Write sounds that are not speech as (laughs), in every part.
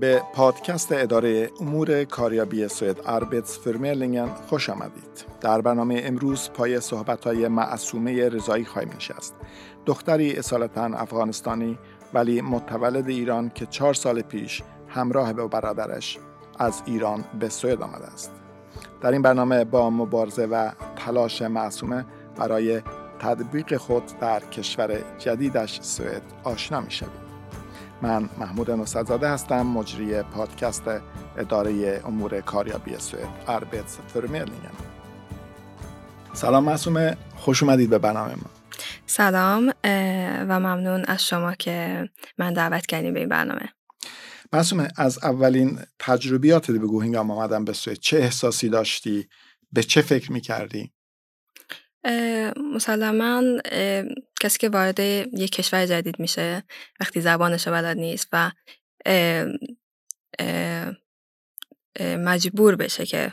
به پادکست اداره امور کاریابی سوید آربیتس فرمیلینگن خوش آمدید. در برنامه امروز پای صحبت های معصومه رضایی خواهیم نشست. دختری اصالتا افغانستانی ولی متولد ایران که چهار سال پیش همراه به برادرش از ایران به سوید آمده است. در این برنامه با مبارزه و تلاش معصومه برای تطبیق خود در کشور جدیدش سوئد آشنا می شوید. من محمود نصرزاده هستم مجری پادکست اداره امور کاریابی سوئد اربیتس فرمیلینگن سلام معصومه خوش اومدید به برنامه ما. سلام و ممنون از شما که من دعوت کردیم به این برنامه. معصومه از اولین تجربیاتت بگو هنگام آمدن به سوئد چه احساسی داشتی؟ به چه فکر می‌کردی؟ مسلما کسی که وارد یک کشور جدید میشه وقتی زبانش بلد نیست و مجبور بشه که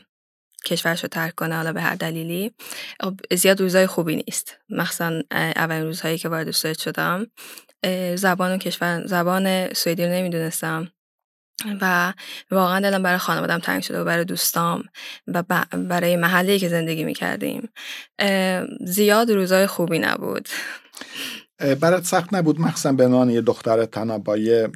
کشورش رو ترک کنه حالا به هر دلیلی خب، زیاد روزای خوبی نیست. مخصوصا اولین روزهایی که وارد سوئد شدم زبان و کشور زبان سوئدی رو نمی‌دونستم. و واقعا دلم برای خانوادم تنگ شده و برای دوستام و برای محلی که زندگی می کردیم زیاد روزای خوبی نبود. برات سخت نبود؟ مخصوصا به نان یه دختر تنها با یه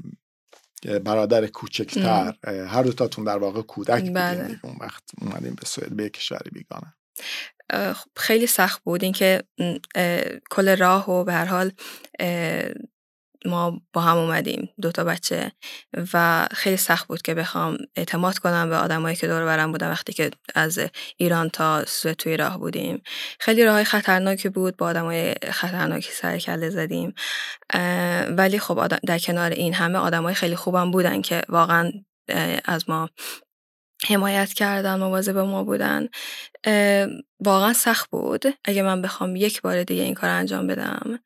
برادر کوچکتر هر دوتاتون در واقع کودک بله. اون وقت اومدیم به سوئد به کشوری بیگانه. خب، خیلی سخت بود. اینکه کل راه و به هر حال ما با هم اومدیم دو تا بچه و خیلی سخت بود که بخوام اعتماد کنم به آدمایی که دور برم بودن وقتی که از ایران تا سوئد توی راه بودیم. خیلی راه خطرناکی بود با آدمای خطرناکی سر کله زدیم. ولی خب در کنار این همه آدمای خیلی خوبم بودن که واقعا از ما حمایت کردن مواظب ما بودن. واقعا سخت بود. اگه من بخوام یک بار دیگه این کار انجام بدم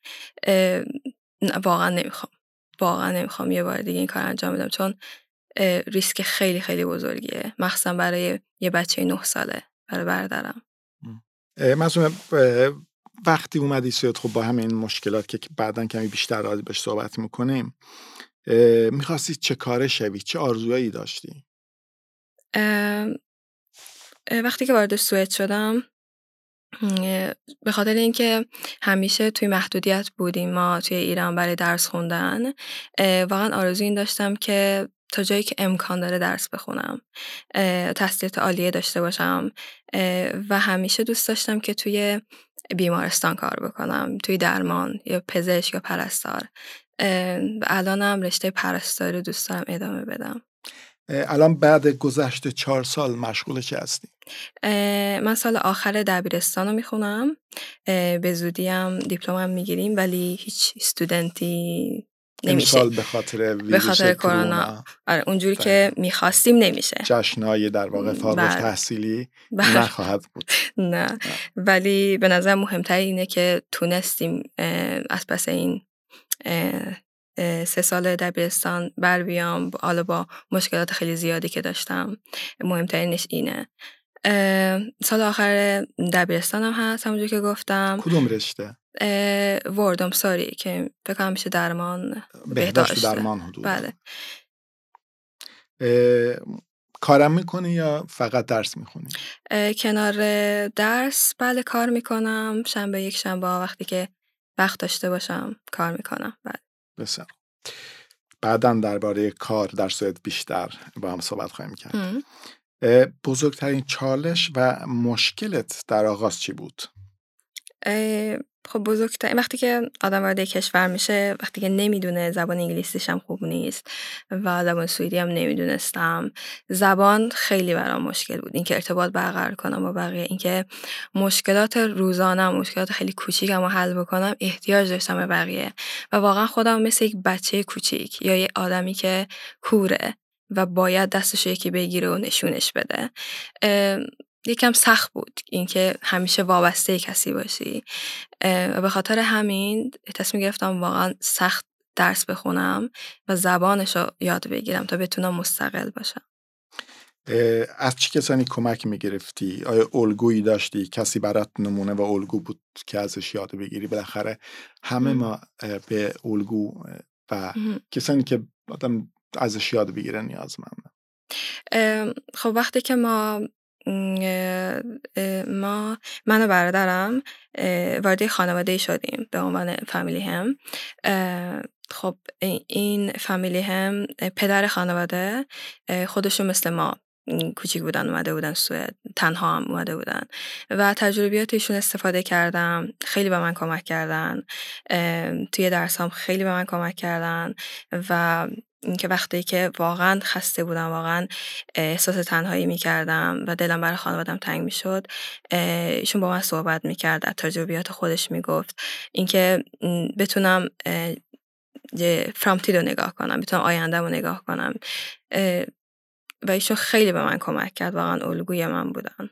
واقعا نمی‌خوام. واقعا نمی‌خوام یه بار دیگه این کار انجام بدم. چون ریسک خیلی خیلی بزرگیه. مخصوصا برای یه بچه نه ساله برای بردارم مثلا وقتی اومدی سوید خب با همین مشکلات که بعدا کمی بیشتر راضی بهش صحبت می‌کنیم می‌خواستی چه کاره شوی؟ چه آرزوهایی داشتی؟ وقتی که وارد سوئد شدم به خاطر اینکه همیشه توی محدودیت بودیم ما توی ایران برای درس خوندن واقعا آرزو این داشتم که تا جایی که امکان داره درس بخونم تحصیلات عالیه داشته باشم و همیشه دوست داشتم که توی بیمارستان کار بکنم توی درمان یا پزشک یا پرستار و الانم رشته پرستاری دوست دارم ادامه بدم. الان بعد گذشت چهار سال مشغول چه هستی؟ من سال آخر دبیرستان رو می‌خونم. به زودی هم دیپلمم می‌گیریم ولی هیچ استودنتی نمیشه. سال به خاطر به خاطر کرونا. آره اونجوری که می‌خواستیم نمیشه. جشنهای در واقع فارغ بله. تحصیلی بله. نخواهد بود. (laughs) نه. ولی به نظر مهمتر اینه که تونستیم از پس این سه سال دبیرستان بر بیام. حالا با مشکلات خیلی زیادی که داشتم. مهمترینش اینه. سال آخر دبیرستانم هست همونجور که گفتم. کدوم رشته؟ وردم ساری که فکر میشه درمان بهداشت درمان حدود. بله. کارم می‌کنی یا فقط درس می‌خونی؟ کنار درس بله کار می‌کنم. شنبه یک شنبه وقتی که وقت داشته باشم کار می‌کنم. بله. بسیار بعدا درباره کار در سوئد بیشتر با هم صحبت خواهیم کرد. بزرگترین چالش و مشکلت در آغاز چی بود؟ خب بزرگتر وقتی که آدم وارد کشور میشه وقتی که نمی‌دونه زبان انگلیسیش هم خوب نیست و زبان سوئدی هم نمی‌دونستم زبان خیلی برام مشکل بود. اینکه ارتباط برقرار کنم با بقیه اینکه مشکلات روزانه مشکلات خیلی کوچیکم رو حل بکنم احتیاج داشتم به بقیه. و واقعا خودم مثل یک بچه کوچیک یا یه آدمی که کوره و باید دستش یکی بگیره و نشونش بده. یکم سخت بود اینکه همیشه وابسته کسی باشی و به خاطر همین تصمیم گرفتم واقعا سخت درس بخونم و زبانش رو یاد بگیرم تا بتونم مستقل باشم از چه کسانی کمک می‌گرفتی؟ آیا الگویی داشتی؟ کسی برات نمونه و الگو بود که ازش یاد بگیری؟ بالاخره همه ما به الگو و کسانی که آدم ازش یاد بگیره نیازمنده خب وقتی که ما ما من و برادرم وارد خانواده شدیم به عنوان فامیلی هم. خب این فامیلی هم پدر خانواده خودشون مثل ما کوچیک بودن اومده بودن سوئد تنها هم اومده بودن. و تجربیاتشون استفاده کردم خیلی به من کمک کردن. توی درسام خیلی به من کمک کردن. و اینکه وقتی که واقعا خسته بودم واقعا احساس تنهایی می‌کردم و دلم برای خانوادم تنگ می‌شد ایشون با من صحبت می‌کرد از تجربیات خودش می‌گفت. اینکه بتونم فرامتید رو نگاه کنم بتونم آینده رو نگاه کنم. و ایشون خیلی به من کمک کرد واقعا الگوی من بودن.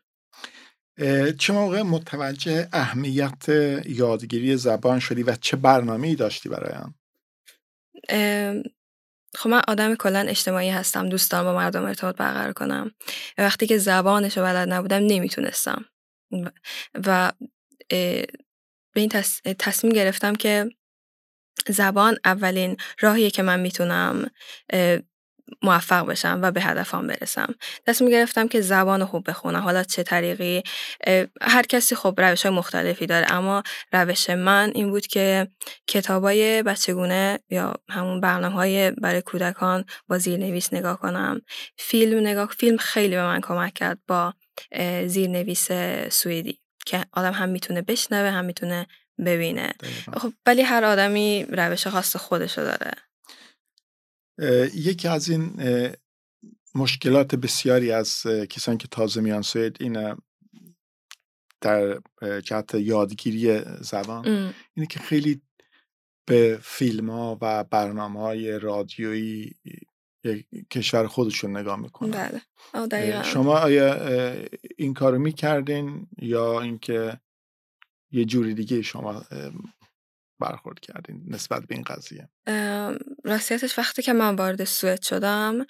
چه موقع متوجه اهمیت یادگیری زبان شدی و چه برنامه ای داشتی برایم؟ خب من آدم کلا اجتماعی هستم دوستان با مردم ارتباط برقرار کنم. و وقتی که زبانش رو بلد نبودم نمی‌تونستم. و به این تصمیم گرفتم که زبان اولین راهیه که من می‌تونم موفق بشم و به هدفم برسم. تصمیم گرفتم که زبان خوب بخونم. حالا چه طریقی؟ هر کسی خب روش های مختلفی داره اما روش من این بود که کتابای بچگونه یا همون برنامه های برای کودکان با زیرنویس نگاه کنم. فیلم نگاه فیلم خیلی به من کمک کرد با زیرنویس سوئدی که آدم هم می‌تونه بشنوه هم می‌تونه ببینه. خب ولی هر آدمی روش خاص خودشو داره. یکی از این مشکلات بسیاری از کسانی که تازه میان سوید این در جهت یادگیری زبان اینه که خیلی به فیلم ها و برنامه های رادیویی کشور خودشون نگاه می‌کنن. بله. شما آیا این کارو می‌کردین یا اینکه یه جوری دیگه شما برخورد کردین نسبت به این قضیه؟ راستیتش وقتی که من وارد سوئد شدم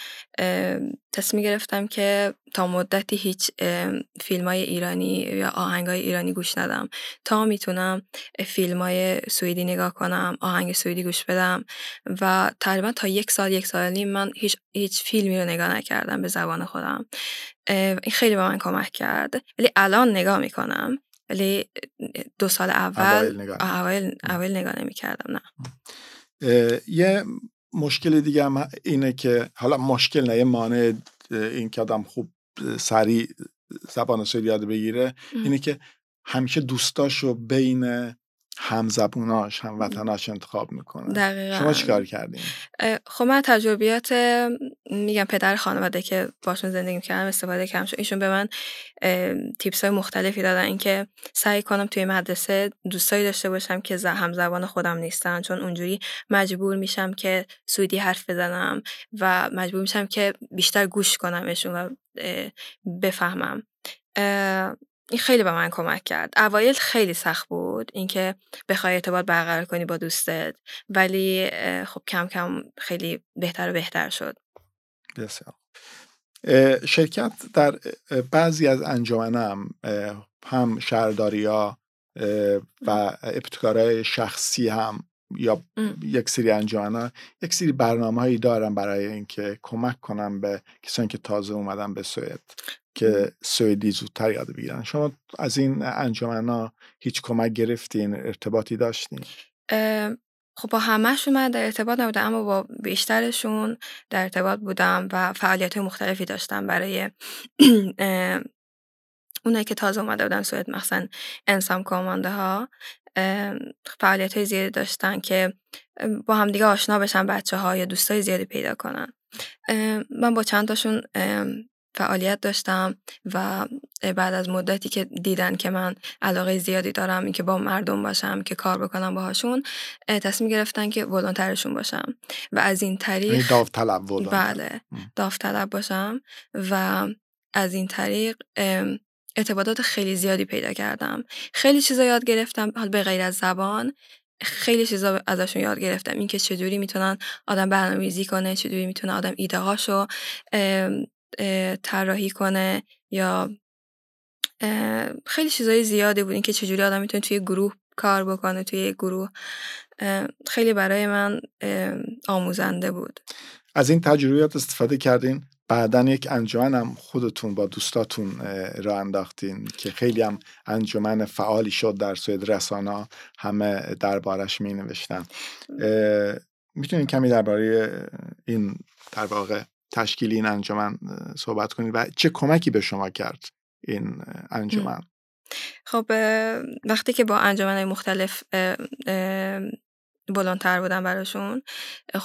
تصمیم گرفتم که تا مدتی هیچ فیلم های ایرانی یا آهنگ های ایرانی گوش ندم. تا می‌تونم فیلم های سوئدی نگاه کنم آهنگ سوئدی گوش بدم و تقریبا تا یک سال یک سال نیم من هیچ, هیچ فیلمی رو نگاه نکردم به زبان خودم. این خیلی به من کمک کرد. ولی الان نگاه می‌کنم ولی دو سال اول اول اول نگاه نمی کردم نه یه مشکل دیگه هم اینه که حالا مشکل نه یه مانع این که آدم خوب سریع زبان سوئدی یاد بگیره. اینه که همیشه دوستاشو بین هم زبوناش هم وطناش انتخاب می‌کنه. دقیقا. شما چیکار کردین؟ خب من تجربیات میگم پدر خانواده که باشون زندگی کردم استفاده کردم ایشون به من تیپس های مختلفی دادن. اینکه سعی کنم توی مدرسه دوستایی داشته باشم که هم زبان خودم نیستن. چون اونجوری مجبور میشم که سویدی حرف بزنم و مجبور میشم که بیشتر گوش کنمشون و بفهمم. این خیلی به من کمک کرد. اوایل خیلی سخت بود اینکه بخوای ارتباط برقرار کنی با دوستت ولی خب کم کم خیلی بهتر و بهتر شد. بسیار. شرکت در بعضی از انجمن هم هم شهرداری ها و ابتکارهای شخصی هم یا یک سری انجمن یک سری برنامه هایی دارن برای اینکه کمک کنم به کسانی که تازه اومدن به سوئد. که سوئدی زودتر یاد بگیرن. شما از این انجمنا هیچ کمک گرفتین ارتباطی داشتین؟ خب با همهشون من در ارتباط نبودم اما با بیشترشون در ارتباط بودم و فعالیت مختلفی داشتم برای اونایی که تازه اومده بودن سوئد مثلا انسام کامانده ها فعالیت های زیادی داشتن که با همدیگه آشنا بشن بچه ها یا دوستای زیادی پیدا کنن. من با چند تاشون فعالیت داشتم و بعد از مدتی که دیدن که من علاقه زیادی دارم اینکه با مردم باشم که کار بکنم باهاشون تصمیم گرفتن که ولونترشون باشم. و از این طریق یعنی داوطلب بله داوطلب باشم و از این طریق ارتباطات خیلی زیادی پیدا کردم. خیلی چیزا یاد گرفتم حال به غیر از زبان خیلی چیزا ازشون یاد گرفتم. اینکه چجوری می‌تونن آدم برنامه‌ریزی کنه چجوری می‌تونه آدم ایده هاشو طراحی کنه یا خیلی چیزای زیاده بود. اینکه چجوری آدم می‌تونه توی گروه کار بکنه توی گروه خیلی برای من آموزنده بود. از این تجربیات استفاده کردین. بعدا یک انجمن هم خودتون با دوستاتون را انداختین که خیلی هم انجمن فعالی شد در سوید رسانه همه دربارش می نوشتن می‌تونین کمی درباره این در واقع تشکیل این انجمن صحبت کنید و چه کمکی به شما کرد این انجمن؟ خب وقتی که با انجمن مختلف بلندتر بودم براشون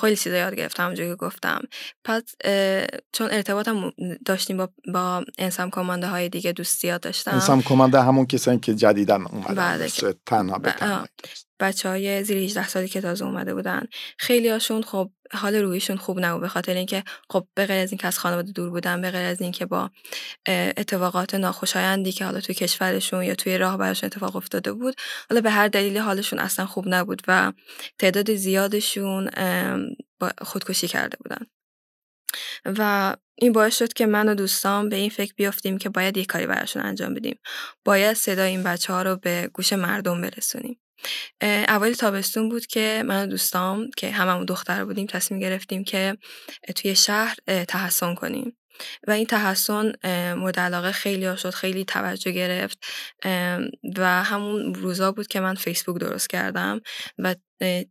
خیلی چیزا یاد گرفتم همونجوری که گفتم. پس چون ارتباطم داشتیم با, با انسام کمانده های دیگه دوستیات داشتم. انسام کمانده همون کسانی که جدیدن اومدن بله تنها به بچه های زیر 18 سالی که تازه اومده بودن خیلی هاشون خب حال رویشون خوب نبود به خاطر اینکه خب به غیر از اینکه از خانواده دور بودن به غیر از اینکه با اتفاقات ناخوشایندی که حالا توی کشورشون یا توی راه براشون اتفاق افتاده بود حالا به هر دلیلی حالشون اصلا خوب نبود و تعداد زیادشون خودکشی کرده بودن. و این باعث شد که من و دوستان به این فکر بیافتیم که باید یک کاری براشون انجام بدیم. باید صدای این بچه ها رو به گوش مردم برسونیم. اوایل تابستون بود که من و دوستام که هممون دختر بودیم تصمیم گرفتیم که توی شهر تحسن کنیم. و این تحسن مورد علاقه خیلی ها شد خیلی توجه گرفت و همون روزا بود که من فیسبوک درست کردم و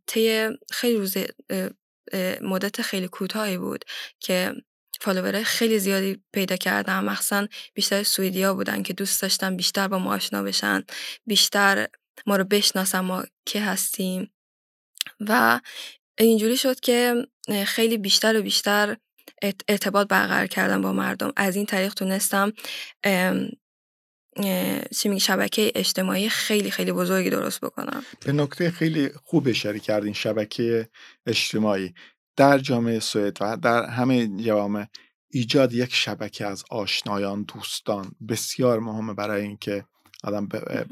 طی خیلی روز مدت خیلی کوتاهی بود که فالوور خیلی زیادی پیدا کردم. مخصوصا بیشتر سویدیا بودن که دوست داشتن بیشتر با ما آشنا بشن بیشتر ما رو بشناسن ما که هستیم. و اینجوری شد که خیلی بیشتر و بیشتر ارتباط برقرار کردم با مردم. از این طریق تونستم چی شبکه اجتماعی خیلی خیلی بزرگی درست بکنم. به نکته خیلی خوب اشاره کردین شبکه اجتماعی. در جامعه سوئد و در همه جوامع ایجاد یک شبکه از آشنایان دوستان. بسیار مهمه برای اینکه آدم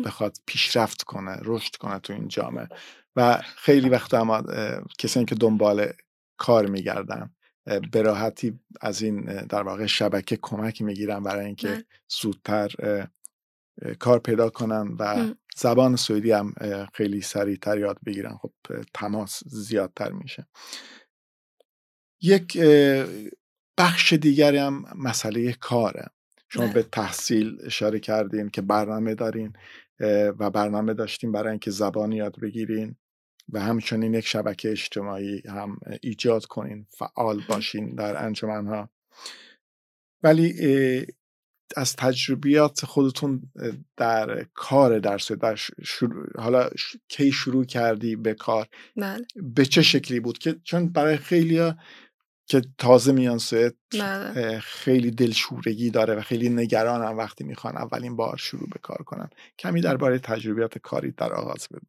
بخواد پیشرفت کنه رشد کنه تو این جامعه. و خیلی وقت اما کسانی که دنبال کار میگردن به راحتی از این در واقع شبکه کمک می‌گیرن برای اینکه. زودتر کار پیدا کنن و زبان سوئدی هم خیلی سریعتر یاد بگیرن. خب تماس زیادتر میشه. یک بخش دیگری هم مسئله کاره. شما به تحصیل اشاره کردین که برنامه دارین و برنامه داشتیم برای اینکه زبان یاد بگیرین و همچنین یک شبکه اجتماعی هم ایجاد کنین فعال باشین در انجمن ها. ولی از تجربیات خودتون در کار درس در شروع، حالا کی شروع کردی به کار؟ بله. به چه شکلی بود؟ که چون برای خیلی که تازه میان سوئد بله. خیلی دلشورگی داره و خیلی نگران هم وقتی می‌خوان اولین بار شروع به کار کنن. کمی درباره تجربیات کاری در آغاز بگو.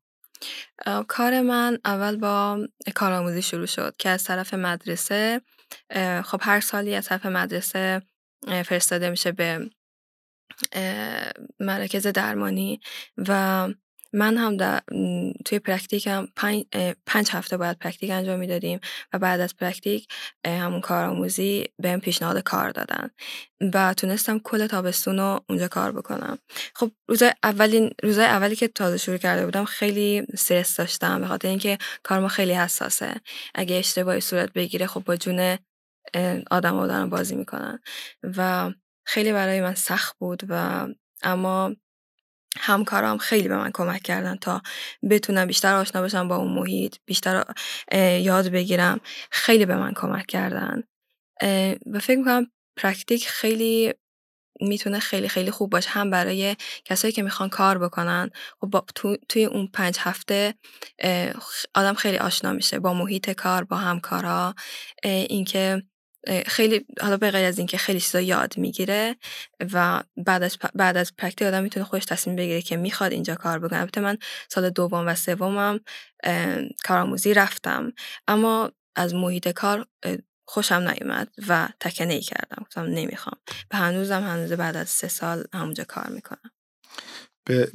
کار من اول با کارآموزی شروع شد که از طرف مدرسه خب هر سالی از طرف مدرسه فرستاده میشه به مراکز درمانی و من هم در توی praktik م پنج, پنج هفته باید praktik انجام می‌دادیم و بعد از praktik همون کارآموزی بهم پیشنهاد کار دادن و تونستم کل تابستون رو اونجا کار بکنم. خب روز اولین روزای اولی که تازه شروع کرده بودم خیلی استرس داشتم به خاطر اینکه کار ما خیلی حساسه. اگه اشتباهی صورت بگیره خب با جون آدم آدم بازی می‌کنن و خیلی برای من سخت بود و اما همکارام خیلی به من کمک کردن تا بتونم بیشتر آشنا بشم با اون محیط بیشتر یاد بگیرم. خیلی به من کمک کردن. و فکر می‌کنم پرکتیک خیلی می‌تونه خیلی خیلی خوب باشه. هم برای کسایی که می‌خوان کار بکنن. خب تو، توی اون پنج هفته آدم خیلی آشنا میشه. با محیط کار با همکارا. اینکه خیلی حالا به غیر از اینکه خیلی چیزا یاد می‌گیره و بعد از بعد از پرکتیک آدم می‌تونه خودش تصمیم بگیره که می‌خواد اینجا کار بکنه. البته من سال دوم و سومم کارآموزی رفتم. اما از محیط کار خوشم نیومد و تکنه ای کردم. گفتم نمی‌خوام. به هنوزم هنوز بعد از سه سال همونجا کار می‌کنم.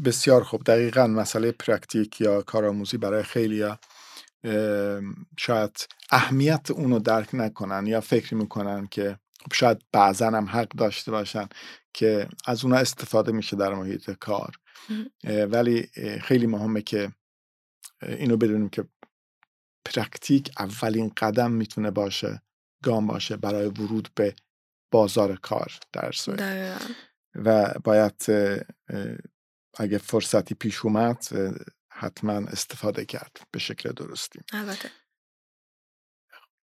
بسیار خوب. دقیقا مسئله praktik یا کارآموزی برای خیلی شاید اهمیت اونو درک نکنن یا فکر می‌کنن که خب شاید بعضا هم حق داشته باشن که از اونا استفاده میشه در محیط کار. ولی خیلی مهمه که اینو بدونیم که praktik اولین قدم می‌تونه باشه گام باشه برای ورود به بازار کار در سوئد و باید اگه فرصتی پیش اومد حتما استفاده کرد به شکل درستی. البته.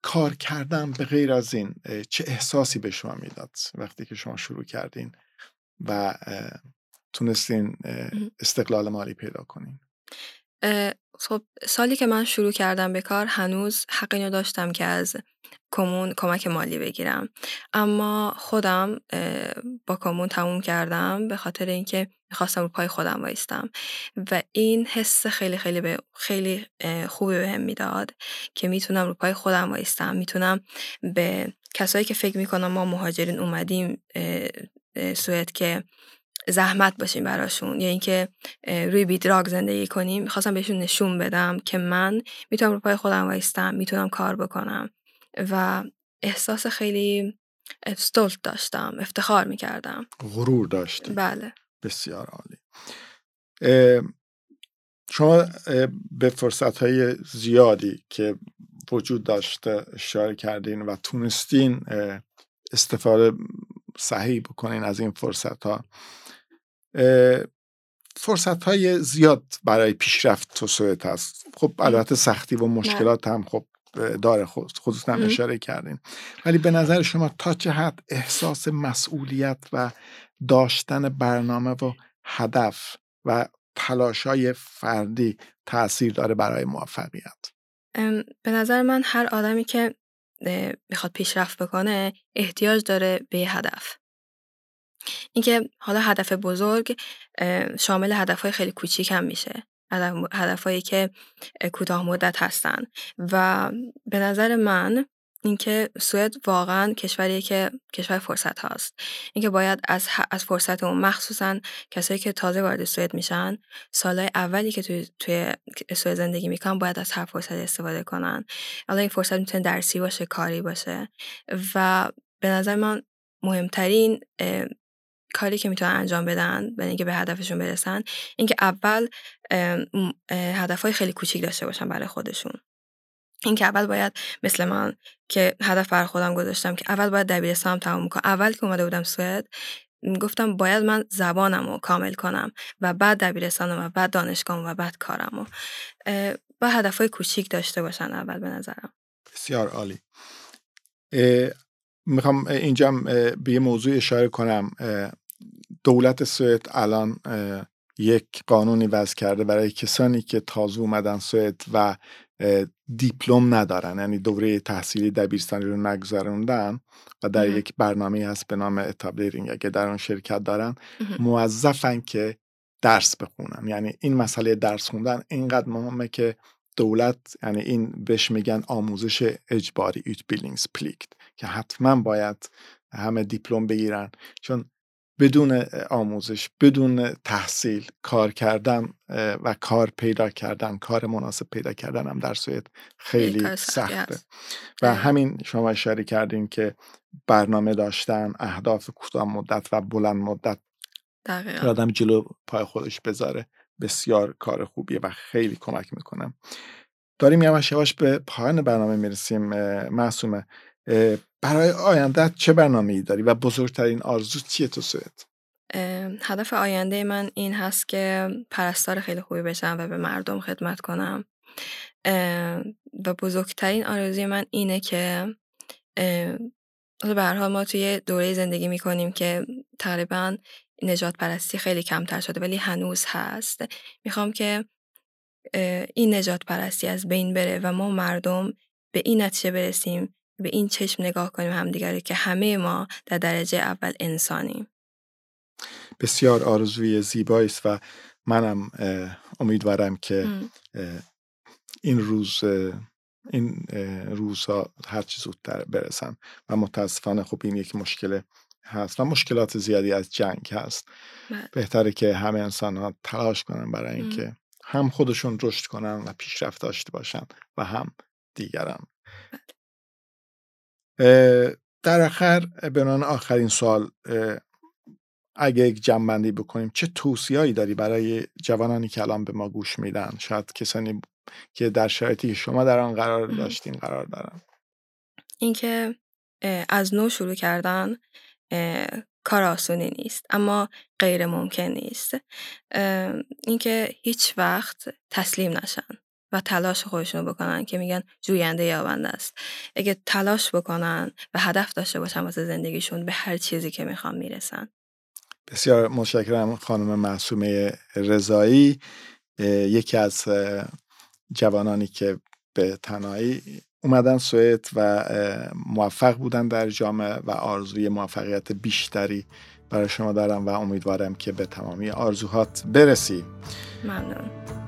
کار کردن به غیر از این چه احساسی به شما می‌داد وقتی که شما شروع کردین و تونستین استقلال مالی پیدا کنین؟ خب سالی که من شروع کردم به کار هنوز حق اینو داشتم که از کمون کمک مالی بگیرم. اما خودم با کمون تموم کردم به خاطر اینکه می‌خواستم رو پای خودم وایستم. و این حس خیلی خیلی به خیلی خوبی بهم هم می‌داد که می‌تونم رو پای خودم وایستم. می‌تونم به کسایی که فکر می‌کنم ما مهاجرین اومدیم سوئد که زحمت باشیم براشون یا اینکه روی بیدراگ زندگی کنیم می‌خواستم بهشون نشون بدم که من می‌تونم رو پای خودم وایستم می‌تونم کار بکنم. و احساس خیلی استولت داشتم افتخار می‌کردم. غرور داشتی. بله. بسیار عالی. شما به فرصت های زیادی که وجود داشته اشاره کردین و تونستین استفاده صحیح بکنین از این فرصت ها فرصت های زیاد برای پیشرفت تو سوئد هست. خب البته سختی و مشکلات هم خب داره خصوصا اشاره کردین. ولی به نظر شما تا چه حد احساس مسئولیت و داشتن برنامه و هدف و تلاشای فردی تاثیر داره برای موفقیت؟ به نظر من هر آدمی که می‌خواد پیشرفت بکنه احتیاج داره به هدف. اینکه حالا هدف بزرگ شامل هدفهای خیلی کوچیک هم میشه. هدفهایی که کوتاه مدت هستن. و به نظر من اینکه سوئد واقعا کشوریه که کشور فرصت هاست. اینکه باید از از فرصت اون مخصوصا کسایی که تازه وارد سوئد میشن سالهای اولی که توی توی سوئد زندگی می‌کنن باید از هر فرصت استفاده کنن. حالا این فرصت می‌تونه درسی باشه کاری باشه. و به نظر من مهمترین کاری که می‌تونن انجام بدن برای اینکه به هدفشون برسن اینکه اول هدفهای خیلی کوچیک داشته باشن برای خودشون. اینکه اول باید مثل من که هدف برای خودم گذاشتم که اول باید دبیرستانم تمام کنم. اول که اومده بودم سوئد گفتم باید من زبانم رو کامل کنم و بعد دبیرستانم و بعد دانشگاهم و بعد کارم و با هدفهای کوچیک داشته باشن اول به نظرم. بسیار عالی. می‌خوام اینجا به یه موضوع اشاره کنم. دولت سوئد الان یک قانونی وضع کرده برای کسانی که تازه اومدن سوئد و دیپلم ندارن یعنی دوره تحصیلی دبیرستانی رو نگذروندن و در یک برنامه هست به نام اتابلیرینگ اگه در اون شرکت دارن موظفن که درس بخونن. یعنی این مسئله درس خوندن اینقدر مهمه که دولت یعنی این بهش میگن آموزش اجباری utbildningsplikt که حتما باید همه دیپلم بگیرن. چون بدون آموزش بدون تحصیل کار کردن و کار پیدا کردن کار مناسب پیدا کردن هم در سوئد خیلی سخته. و همین شما اشاره کردین که برنامه داشتن اهداف کوتاه مدت و بلند مدت آدم جلو پای خودش بذاره. بسیار کار خوبیه و خیلی کمک می‌کنم داریم یواش یواش به پایان برنامه می‌رسیم معصومه. برای آینده چه برنامه ای داری و بزرگترین آرزو چیه تو سوئد؟ هدف آینده من این هست که پرستار خیلی خوبی بشم و به مردم خدمت کنم. و بزرگترین آرزوی من اینه که به حال ما توی دوره زندگی می‌کنیم که تقریبا نجات پرستی خیلی کمتر شده ولی هنوز هست. می‌خوام که این نجات پرستی از بین بره و ما مردم به این نتیجه برسیم به این چشم نگاه کنیم همدیگری که همه ما در درجه اول انسانیم بسیار آرزوی زیبایی است و منم امیدوارم که این روز این روزها هر چیز زودتر برسن و متاسفانه خب این یک مشکل هست و مشکلات زیادی از جنگ هست بله. بهتره که همه انسان ها تلاش کنن برای اینکه هم خودشون رشد کنن و پیشرفت داشته باشن و هم دیگران. در آخر به آخرین سال اگه یک جنبندی بکنیم چه توصیه‌ای داری برای جوانانی که الان به ما گوش میدن؟ شاید کسانی که در شرایطی که شما در آن قرار داشتین قرار دارن. اینکه از نو شروع کردن کار آسونی نیست اما غیر ممکن نیست. اینکه هیچ وقت تسلیم نشن. و تلاش خودشون بکنن که میگن جوینده یابنده است. اگه تلاش بکنن و هدف داشته باشن واسه زندگیشون به هر چیزی که می‌خوان می‌رسن. بسیار متشکرم خانم معصومه رضایی. یکی از جوانانی که به تنهایی اومدن سوئد و موفق بودن در جامعه و آرزوی موفقیت بیشتری برای شما دارم و امیدوارم که به تمامی آرزوهات برسی. ممنون.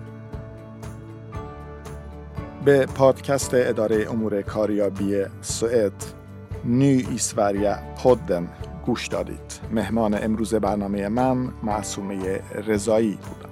به پادکست اداره امور کاریابی سوئد نی ایسوریا پودن گوش دادید. مهمان امروز برنامه من معصومه رضایی بودم.